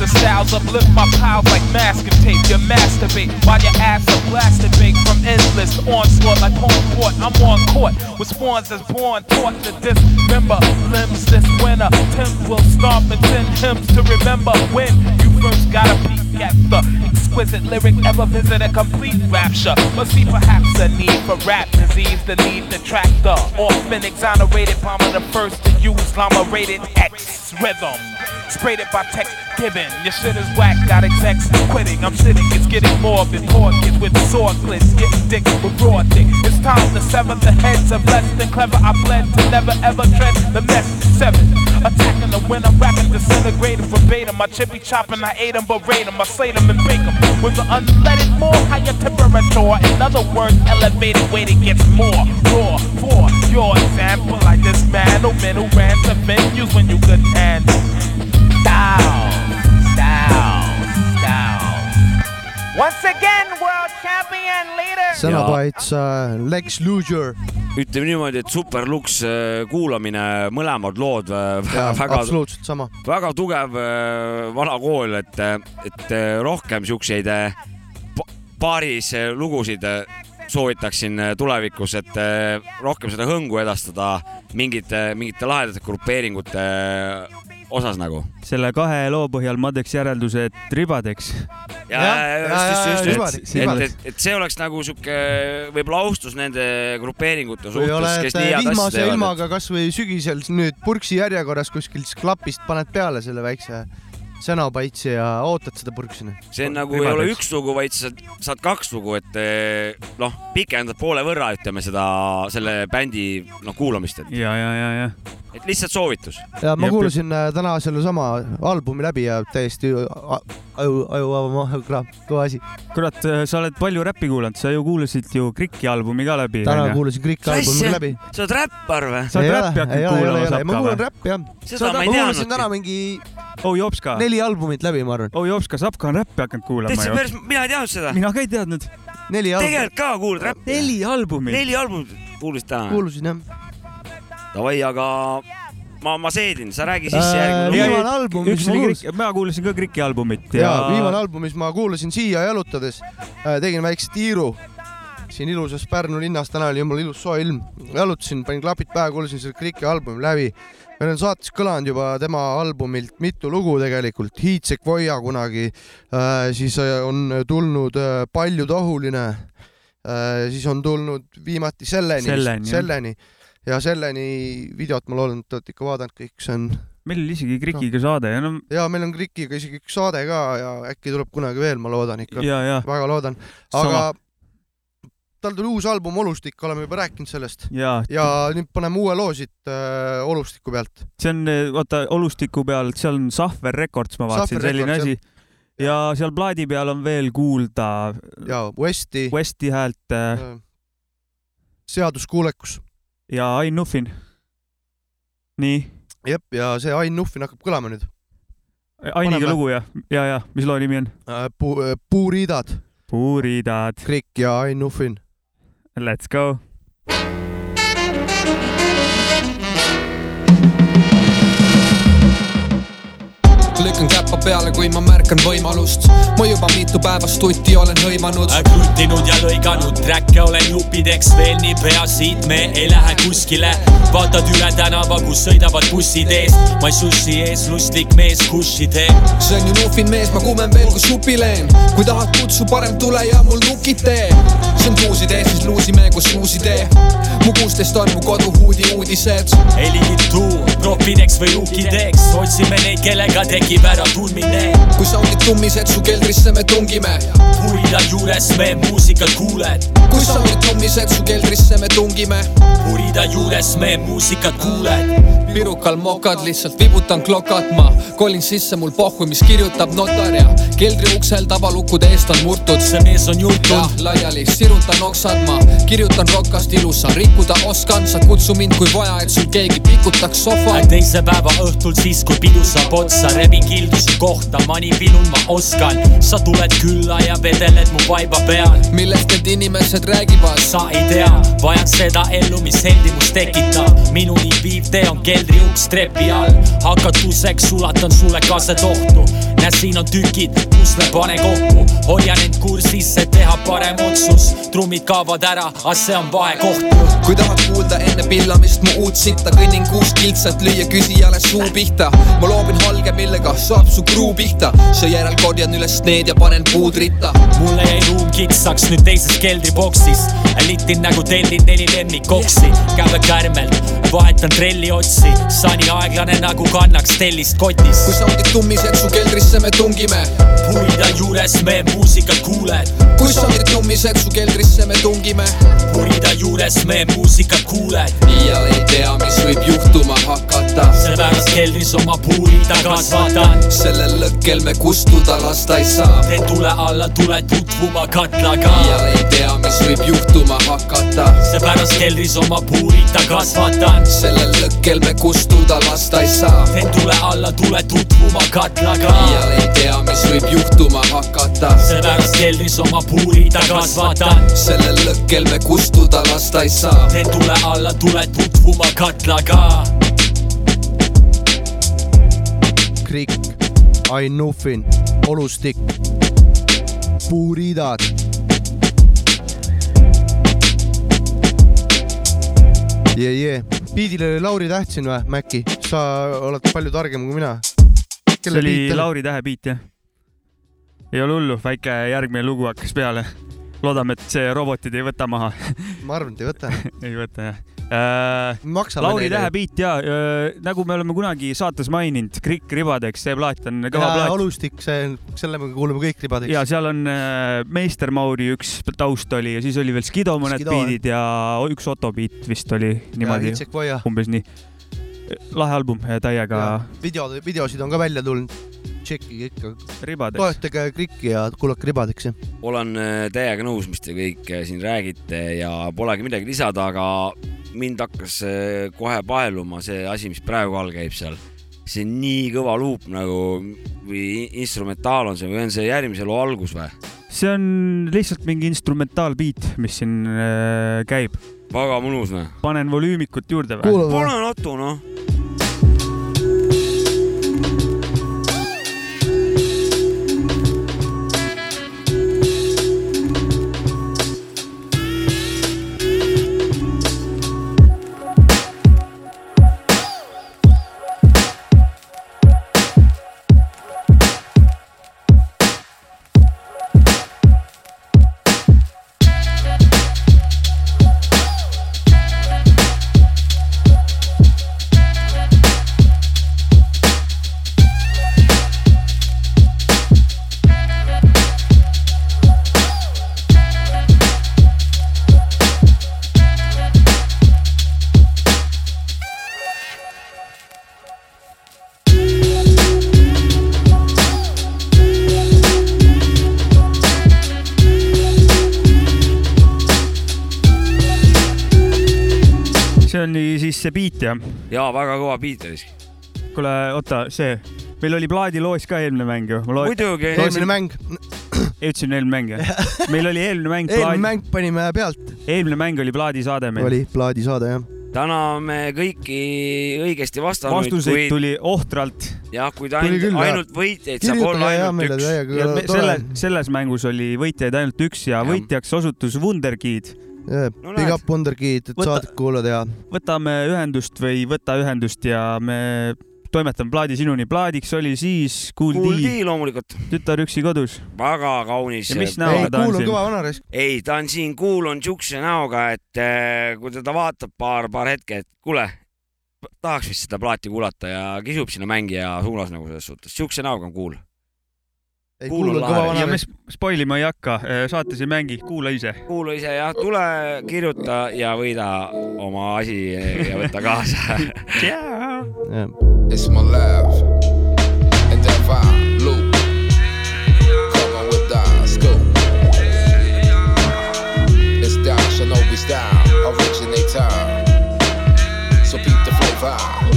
The styles, uplift my pals like masking tape. You masturbate while your ass are blasted bake from endless onslaught like home court. I'm on court with spawns that's born, taught to dismember limbs this winter. Tim will stomp and send hymns to remember when you first got a peek at the exquisite lyric. Ever visit a complete rapture? But see, perhaps a need for rap disease, the need to track the orphan exonerated palm the first to use llama rated X rhythm. Sprayed it by text given. Your shit is whack, got execs quitting. I'm sitting, it's getting morbid. Poor kids with sword clips, getting dick with raw dick. It's time to sever the heads of less than clever. I bled to never ever tread the mess. Seven, attacking the winner, rapping, disintegrating verbatim. My chippy chopping, I ate 'em, berate 'em, I slate 'em and bake 'em. With the unleaded more higher temperature. In other words, elevated weight, it gets more raw. For your example, I dismantle who ran to venues when you couldn't handle. Once again, world champion leader. sõnapaits äh, Lex Luger. ütleme niimoodi, et Super Lux äh, kuulamine, mõlemad lood äh, jaa, väga, absoluutselt sama. väga tugev äh, vana kool, et, et rohkem siukseid pa- paaris lugusid soovitaksin tulevikus, et rohkem seda hõngu edastada mingite, mingite lahedate grupeeringute osas nagu. selle kahe loo põhjal ma teeks järelduse, et ribadeks. ja, ja just, just, just, et, et et, see oleks nagu sihuke võib-olla austus nende grupeeringute suhtes, kes nii head asja teevad. ilmaga kasvõi sügisel nüüd purksi järjekorras kuskilt klapist paned peale selle väikse sõnapaitsi ja ootad seda purksi. see on nagu ei ole üks lugu, vaid sa saad, kaks lugu, et eh, noh, pikendad poole võrra, ütleme seda, selle bändi noh kuulamist, et, ja, ja, ja, ja. et lihtsalt soovitus. ja ma Jep. kuulasin äh, täna sellesama albumi läbi ja täiesti aju, aju, kõva asi. kurat, sa oled palju räppi kuulanud, sa ju kuulasid ju Kriki albumi ka läbi. täna kuulasin kõik albumi läbi. sa oled räppar või? sa oled räppi hakanud kuulama, ma kuulan räppi jah. ma ei kuulasin täna mingi oh Jopska, neli albumit läbi, ma arvan. oh Jopska, Sapka on räppi hakanud kuulama täitsa ju. päris, mina ei teadnud seda. mina ka ei teadnud. neli albumit. tegelikult ka kuulad räppi? neli albumit. neli albumit kuulasid täna? kuulasin jah. Davai, aga ma, ma seedin, sa räägi sisse Äh, järgmine lugu. viimane album, mis üks ma oli kuulasin. Kriki, mina kuulasin ka Kriki albumit ja ja viimane album, mis ma kuulasin siia jalutades, tegin väikse tiiru siin ilusas Pärnu linnas, täna oli jumala ilus soe ilm, jalutasin, panin klapid pähe, kuulasin selle Kriki albumi läbi. Meil on saates kõlanud juba tema albumilt mitu lugu tegelikult, Hiid Sequoia kunagi, siis äh, on tulnud äh, Paljutahuline, siis on tulnud viimati Selleni, Selleni, selleni. Ja Selleni videot ma loodan, et te olete ikka vaadanud kõik, see on meil oli isegi Krikiga saade ja no ja meil on Krikiga isegi üks saade ka ja äkki tuleb kunagi veel, ma loodan ikka, väga loodan, aga tal tuli uus album Olustik, oleme juba rääkinud sellest ja ja nüüd paneme uue loo siit äh, Olustiku pealt. see on, vaata Olustiku peal, seal on Sahver Records, ma vaatasin, selline asi. ja seal plaadi peal on veel kuulda ja Westi Westi häält äh, äh, seaduskuulekus, ja Ain Nuffin. nii, jep, ja see Ain Nuffin hakkab kõlama nüüd Ainiga lugu ja, ja, ja mis loo nimi on? äh,. Puu, äh, puuriidad, puuridad, Krikk ja Ain Nuffin. Let's go. Lükkan käppa peale, kui ma märkan võimalust. ma juba mitu päeva stuti olen hõimanud. kruttinud ja lõiganud träkke olen jupideks veel nii pea siit me ei lähe kuskile. vaatad üle tänava, kus sõidavad bussid eest, ma ei sussi ees, lustlik mees kushi teeb. see on ju Nufin mees, ma kumen veel kui supileen. kui tahad kutsu, parem tule ja mul nukid tee. see on tuusidee, siis luusime kus uusidee. mu kuusteist on mu koduhuudi uudised. helitu, proffideks või luukideks, otsime neid, kellega tekib ära tundmine. kui soundid tummised, su keldrisse me tungime. purida juures me muusikat kuuled, kui soundid tummised, su keldrisse me tungime. purida juures me muusikat kuuled. pirukal mokad, lihtsalt vibutan klokat, ma kolin sisse mul pohhu, mis kirjutab notar ja keldri uksel tabalukkude eest on murtud. see mees on jah, laiali sirutan oksad, ma kirjutan rokast ilusa, rikkuda oskan, sa kutsu mind, kui vaja, et sul keegi pikutaks sofa. teise päeva õhtul siis, kui pidu saab otsa, rebin kildusi kohta, manipilun ma oskan. sa tuled külla ja vedeled mu vaiba peal. millest need inimesed räägivad? sa ei tea, vajan seda ellu, mis heldimus tekitab. minuni viiv tee on keldriuks trepi all. hakatuseks sulatan sulle kasetohtu. näe, siin on tükid, pusle pane kokku. hoian end kursis, et teha parem otsus. trummid kaovad ära, aga see on vahekoht. kui tahad kuulda enne pillamist mu uut sitta, kõnnin kuus kiltsat, lüüa küsijale suu pihta. ma loobin halge, millega saab su kruu pihta. seejärel korjan üles need ja panen puud ritta. mulle jäi ruum kitsaks nüüd teises keldriboksis. litin nagu tellin neli lemmikoksi, käve kärmelt, vahetan trelli otsi, sani aeglane nagu kannaks tellist kotis. kui soundid tummised, su keldrisse me tungime. Puida juures me muusikat kuuled, kui soundid tummised, su keldrisse me tungime. puida juures me muusikat kuuled. iial ei tea, mis võib juhtuma hakata. seepärast keldris oma puurida kasvatan. sellel lõkkel me kustuda lasta ei saa. teen tule alla, tule tutvuma katlaga. iial ei tea, mis võib juhtuma hakata. seepärast keldris oma puurida kasvatan. sellel lõkkel me kustuda lasta ei saa. teen tule alla, tule tutvuma katlaga. iial ei tea, mis võib juhtuma hakata. Seepärast keldris oma puurida kasvatan. sellel lõkkel me kustuda lasta ei saa. teen tule alla, tule tutvuma katlaga. Krikk, Ain Nuffin, Olustik, puuriidad. jee, jee, biidil oli Lauri Täht siin või, Mäkki, sa oled palju targem kui mina. see oli Lauri Tähe beat jah? Ei ole hullu, väike järgmine lugu hakkas peale. loodame, et see robotid ei võta maha. (laughs) ma arvan, et ei võta. (laughs) ei võta jah äh,. Lauri. Tähe beat ja äh, nagu me oleme kunagi saates maininud, Krikk ribadeks, see plaat on kõva plaat. Olustik, see, selle me kuulame kõik ribadeks. ja seal on äh, Meister Mauri üks taust oli ja siis oli veel Skido mõned Skido, beat'id ja üks Otto beat vist oli niimoodi, umbes nii. lahe album, täiega videod, videosid on ka välja tulnud. Tšekkige ikka, toetage Krikki ja kuulake ribadeks, jah. olen äh, täiega nõus, mis te kõik äh, siin räägite ja polegi midagi lisada, aga mind hakkas äh, kohe paeluma see asi, mis praegu all käib seal. see on nii kõva luup nagu või instrumentaal on see või on see järgmise loo algus või? see on lihtsalt mingi instrumentaalbeat, mis siin äh, käib. väga mõnus noh. panen volüümikut juurde või? pane natu noh. jah? ja väga kõva beat oli. kuule, oota, see, meil oli plaadiloos ka eelmine mäng ju. muidugi. eelmine mäng, ütlesin eelmine mäng jah? (laughs) meil oli eelmine mäng eelmine mäng panime pealt, eelmine mäng oli plaadisaade meil. oli plaadisaade jah. täname kõiki õigesti vastanud, vastuseid kuid tuli ohtralt. jah, kuid ainult ainult võitjaid saab olla ainult üks. ja selle, selles mängus oli võitjaid ainult üks ja Jah. võitjaks osutus Wunderkid. No Big up Wonderkid, et saadet kuulad ja võtame ühendust või võta ühendust ja me toimetame plaadi sinuni. plaadiks oli siis Kool Cool D, D loomulikult, tütar üksi kodus. väga kaunis ja mis ei näoga, ta on siin? kõva vanaraisk. ei, ta on siin, kuul on siukse näoga, et äh, kui teda vaatab paar, paar hetke, et kuule, tahaks vist seda plaati kuulata ja kisub sinna mängija suunas nagu selles suhtes, siukse näoga on kuul. ei Kuul kuul on on kõva lahe. Ja me spoil ima ei hakka, saates ei mängi, kuula ise. kuula ise jah, tule kirjuta ja võida oma asi ja võta kaasa. (laughs) It's my love. And that vibe. Come on with us, go. It's that Shinobi style, originator. So beat the flavor.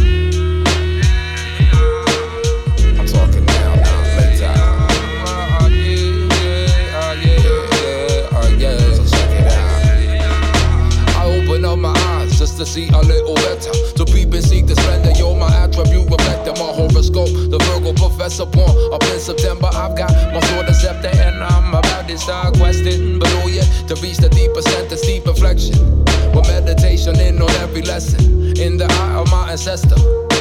To see a little better. To peep and seek the splendor, you're my attribute, reflecting my horoscope. The Virgo professor born up in September. I've got my sword and scepter, and I'm about to start questing below yet to reach the deeper sentence, deep inflection. With meditation in on every lesson, in the eye of my ancestor.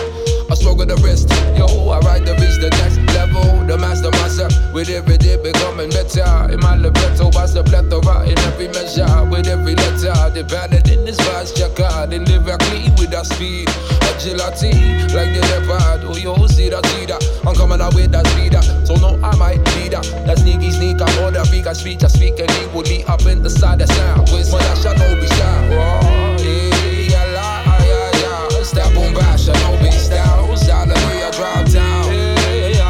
I struggle the wrist, yo, I ride to reach the next level. The master myself, with every day becoming better. In my libretto, I the plethora in every measure. With every letter, dependent in this vast jacquard. And lyrically with that speed, agility, like the leopard. Oh, yo, see that, see that. I'm coming out with that speed. So no, I might be that. That sneaky sneak, I'm on the beat, I speak, I speak, and equally up in the side of sound. With my shall no be style. Oh, yeah, yeah, yeah. Step on back, shall style. Hallelujah, drop down. Yeah,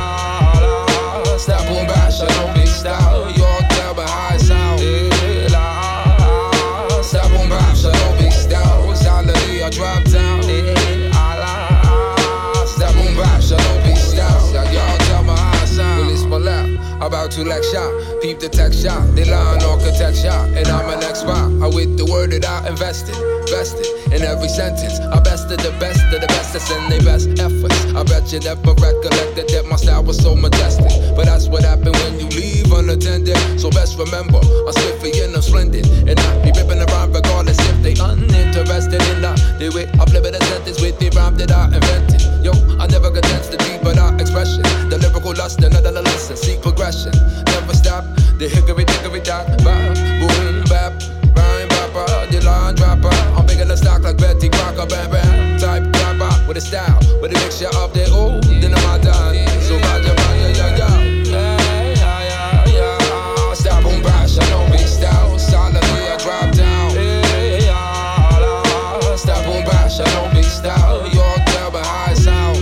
la, Step on back, shall no be style. Your tell me how it sound. Yeah, la, Step on back, shall no be style. Hallelujah, drop down. Yeah, la, Step on back, shall no be style. Y'all tell me how it sound. Well, it's my lap. About to like shot, peep the tech shot, the line architecture, and I'm an expert. I with the word that I invested, vested in every sentence. I bested the of and they best efforts. I bet you never recollected that my style was so majestic. But that's what happened when you leave unattended. So best remember, I'm swiftly and I'm splendid. And I be ripping around regardless if they uninterested in that. They way I flip it a sentence with the rhyme that I invented. Yo, I never condense the deep but I expression. The lyrical lust, another lesson, seek progression. Never stop, the hickory dickory dock, boom, bap, rhyme bopper, the line dropper. I'm bigger than stock like Betty Crocker, bam bam. With a style, with a mixture of the old and the modern. So Roger, yeah, yeah. Yeah, yeah, yeah, yeah. Stop on bash, I know big style. Solidly, I drop down. Stop on bash, I know big style. Me how it sound.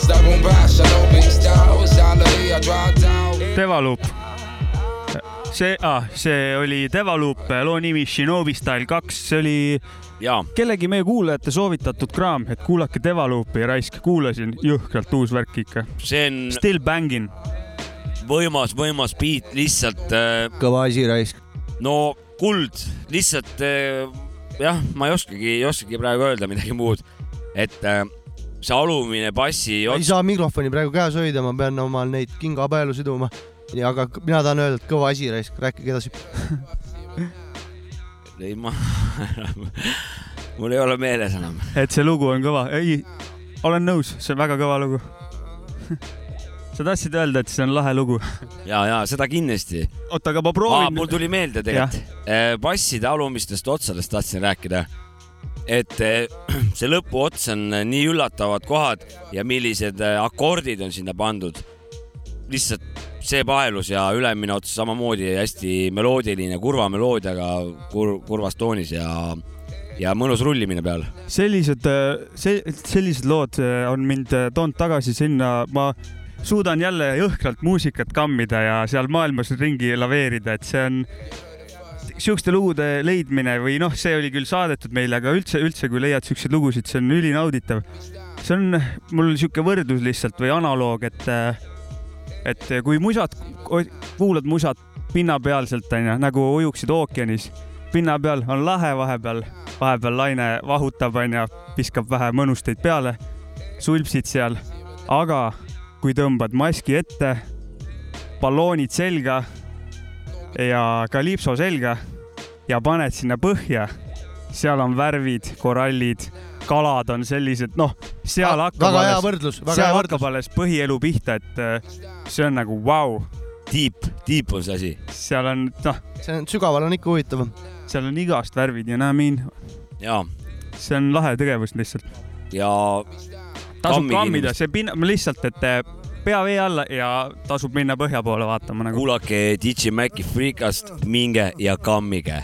Stop on bash, I know big style. Solidly, I drop down. Devaloop. see ah,, see oli Devaloop, loo nimi Shinobi Style kaks, see oli kellegi meie kuulajate soovitatud kraam, et kuulake Devaloopi raisk, kuulasin, jõhkralt uus värk ikka. see on Still bangin. võimas, võimas beat, lihtsalt äh, kõva asi raisk. no kuld, lihtsalt äh, jah, ma ei oskagi, ei oskagi praegu öelda midagi muud, et äh, see alumine bassi ei ots, saa mikrofoni praegu käes hoida, ma pean omal neid kingapaelu siduma. aga mina tahan öelda, et kõva asi raisk, rääkige edasi. (laughs) ei ma, (laughs) mul ei ole meeles enam. et see lugu on kõva, ei, olen nõus, see on väga kõva lugu. (laughs) sa tahtsid öelda, et see on lahe lugu? ja, ja seda kindlasti. oota, aga ma proovin mul. tuli meelde tegelikult, basside alumistest otsadest tahtsin rääkida. et eh, (clears throat) see lõpuots on nii üllatavad kohad ja millised akordid on sinna pandud. Lihtsalt see paelus ja ülemine ots samamoodi hästi meloodiline, kurva meloodiaga kur,, kurvas toonis ja, ja mõnus rullimine peal. sellised, see, sellised lood äh, on mind äh, toonud tagasi sinna, ma suudan jälle jõhkralt muusikat kammida ja seal maailmas ringi laveerida, et see on siukeste lugude leidmine või noh, see oli küll saadetud meile, aga üldse, üldse, kui leiad siukseid lugusid, see on ülinauditav. see on mul sihuke võrdlus lihtsalt või analoog, et, et kui musat, kuulad musat pinnapealselt onju, nagu ujuksid ookeanis, pinna peal on lahe vahepeal, vahepeal laine vahutab onju, viskab vähe mõnusteid peale, sulpsid seal, aga kui tõmbad maski ette, balloonid selga ja kalipso selga ja paned sinna põhja, seal on värvid, korallid, kalad on sellised, noh, seal hakkab alles- seal hakkab alles põhielu pihta, et äh, see on nagu vau. tiip, tiip on see asi. seal on, noh, see on, sügaval on ikka huvitav. seal on igast värvid ja nämin, ja, see on lahe tegevus lihtsalt. ja tasub kammida, see pinna, lihtsalt, et äh, pea vee alla ja tasub minna põhja poole vaatama nagu. kuulake DJ Maci Freekast, minge ja kammige.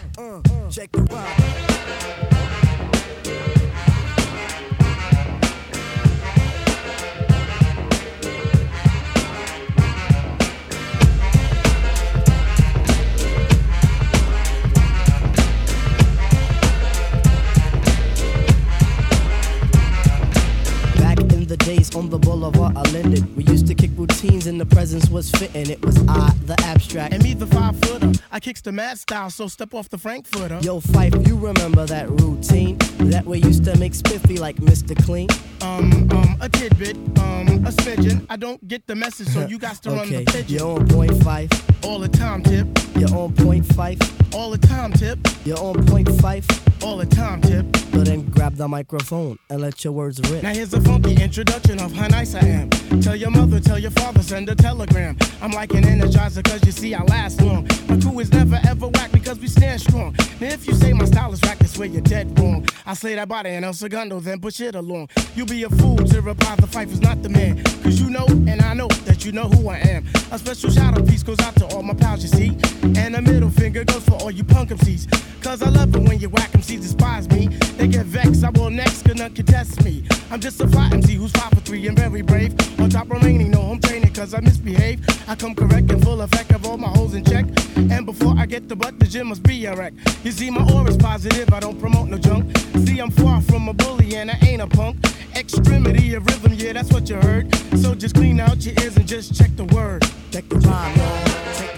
The days on the boulevard I landed. we used to kick routines and the presence was fitting. It was I, the abstract. And me, the five footer. I kicks the mad style, so step off the Frankfurter. Yo, Fife, you remember that routine? That we used to make spiffy like Mr. Clean? Um, um, a tidbit, um, a smidgen. I don't get the message, so you got to run the pigeon. you're on point five. All the time, tip. You're on point five. All the time, tip. You're on point five. All the time, tip. So then grab the microphone and let your words rip. Now here's a funky introduction of how nice I am. Tell your mother, tell your father, send a telegram. I'm like an energizer, cause you see I last long. My crew is never ever whack because we stand strong. Now if you say my style is whack, that's where you're dead wrong. I slay that body in El Segundo, then push it along. You'll be a fool to reply the fight is not the man. Cause you know, and I know that you know who I am. A special shout out piece goes out to all my pals, you see. And a middle finger goes for all you punk MCs. Cause I love it when you whack MCs despise me. They get vexed, I will next, gonna contest me. I'm just a fly MC who's five for three and very brave. On top remaining, no home training cause I misbehave. I come correct and full effect of all my holes in check. And before I get the butt, the gym must be a wreck. You see, my aura's positive, I don't promote no junk. See, I'm far from a bully and I ain't a punk. Extremity of rhythm, yeah, that's what you heard. So just clean out your ears and just check the word. Check the rhyme,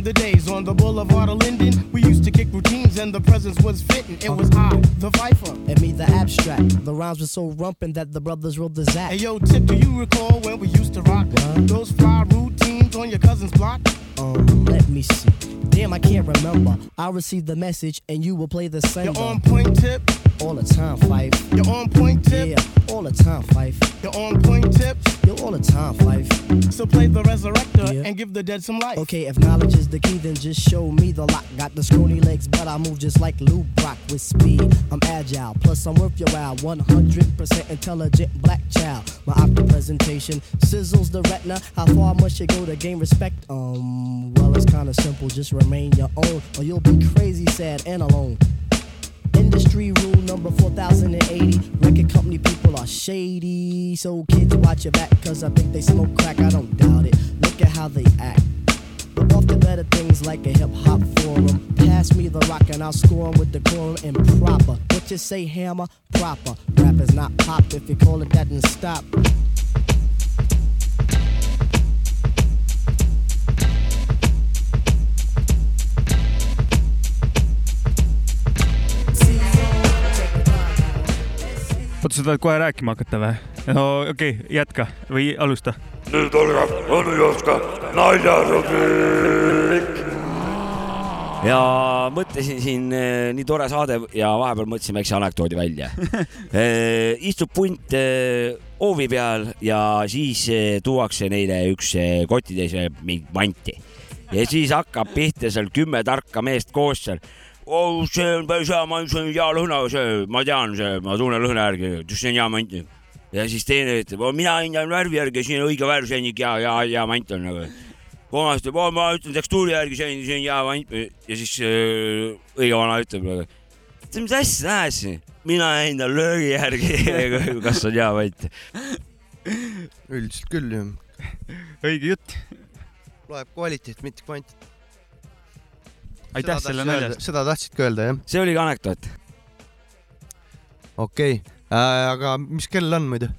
in the days on the boulevard of Linden, we used to kick routines and the presence was fitting. It was I, the Viper. And me, the abstract. The rhymes were so rumpin' that the brothers wrote the Zach. Hey yo, Tip, do you recall when we used to rock those fly routines on your cousin's block? Um, let me see. Damn, I can't remember. I received the message and you will play the sender. You're on point, Tip. All the time, Fife. You're on point, Tip. Yeah, all the time, Fife. You're on point, Tip. You're all the time, Fife. So play the resurrector and give the dead some life. Okay, if knowledge is the key, then just show me the lock. Got the scrawny legs, but I move just like Lou Brock with speed. I'm agile, plus I'm worth your while. 100% intelligent black child. My optic presentation sizzles the retina. How far must you go to gain respect? Um, well, it's kinda simple. Just remain your own, or you'll be crazy, sad, and alone. Industry rule number 4080. Record company people are shady. So kids watch your back, cause I think they smoke crack. I don't doubt it. Look at how they act. But off the better things like a hip hop forum. Pass me the rock and I'll score 'em with decorum and proper. What you say, hammer? Proper. Rap is not pop. If you call it that, then stop. oota, sa tahad kohe rääkima hakata või? no okei okay,, jätka või alusta. nüüd algab onu Joska naljarubriik. ja mõtlesin siin eh, nii tore saade ja vahepeal mõtlesin väikse anekdoodi välja. (laughs) istub punt eh, hoovi peal ja siis eh, tuuakse neile üks kotitäis mingit manti ja siis hakkab pihta seal kümme tarka meest koos seal oh,. see on päris hea mant, see on hea lõhna, see, ma tean, see, ma tunnen lõhna järgi, see on hea mant. ja siis teine ütleb, mina hindan värvi järgi, siin on õige värv, see on ikka hea, hea, hea mant on nagu. vanasti ütleb, ma ütlen tekstuuri järgi, see on, see on hea vant ja siis äh, õige vana ütleb, mis asja sa ajad siin, mina tal löögi järgi, (laughs) kas on hea vant. üldiselt küll ju. õige jutt. loeb kvaliteet, mitte kvantiteet. Aitäh selle nalja eest. seda tahtsidki öelda jah? see oligi anekdoot. okei okay. äh,, aga mis kell on muidu?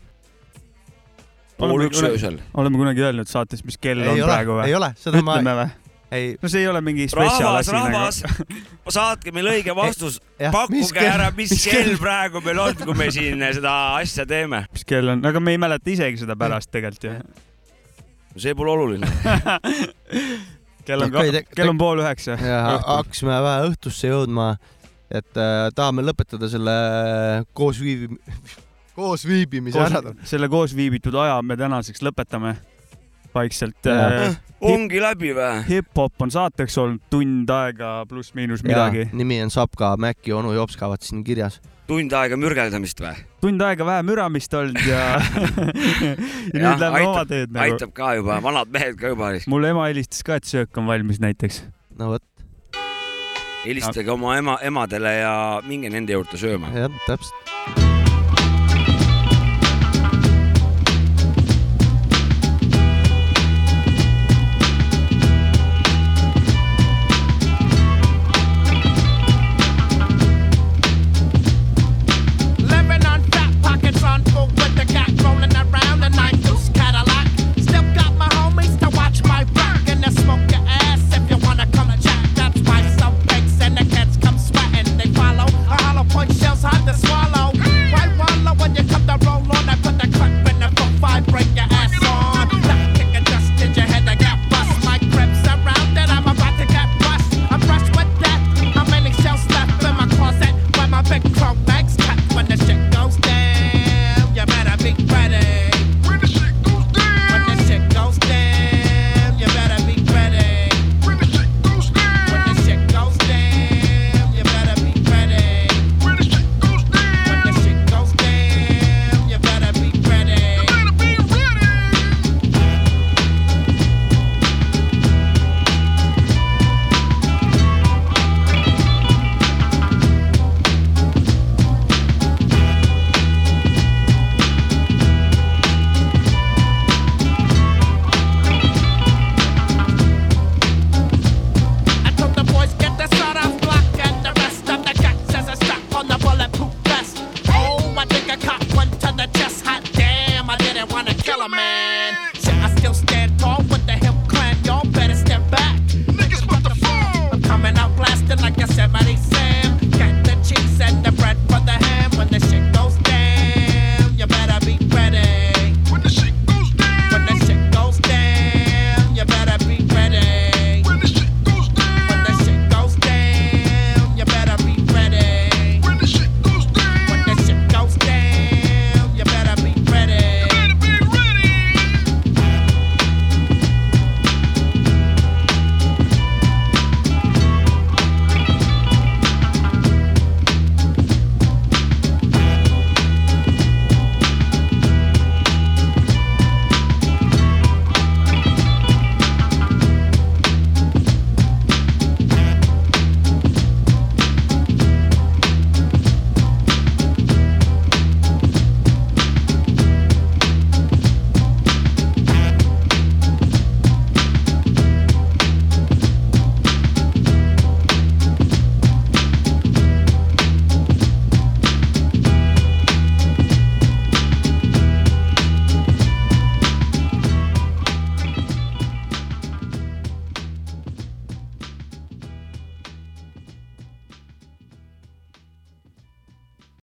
pool üks öösel. oleme kunagi öelnud saates, mis kell on ei ole praegu, või? ei ole, seda ma ütleme või? ei, no see ei ole mingi spetsial rahvas, asi rahvas nagu. (laughs) saatke meile õige vastus, mis pakkuge ära, mis kell- praegu meil on, kui me siin seda asja teeme. mis kell on, aga me ei mäleta isegi seda pärast tegelikult ju. see pole oluline. (laughs) kell on te- kell on pool üheksa. ja hakkasime vähe õhtusse jõudma, et äh, tahame lõpetada selle koos viibi-, (laughs) koos viibimise ära. selle koos viibitud aja me tänaseks lõpetame vaikselt. Jaa. ongi läbi või? hip-hop on saateks olnud tund aega pluss-miinus midagi. nimi on Sapka, Mäkki, onu Jops käivad siin kirjas. tund aega mürgeldamist või? tund aega vähe müramist olnud ja (laughs) (laughs) ja nüüd lähme oma teed nagu. aitab ka juba, vanad mehed ka juba. mul ema helistas ka, et söök on valmis näiteks. no vot, helistage oma ema, emadele ja minge nende juurde sööma. jah, täpselt.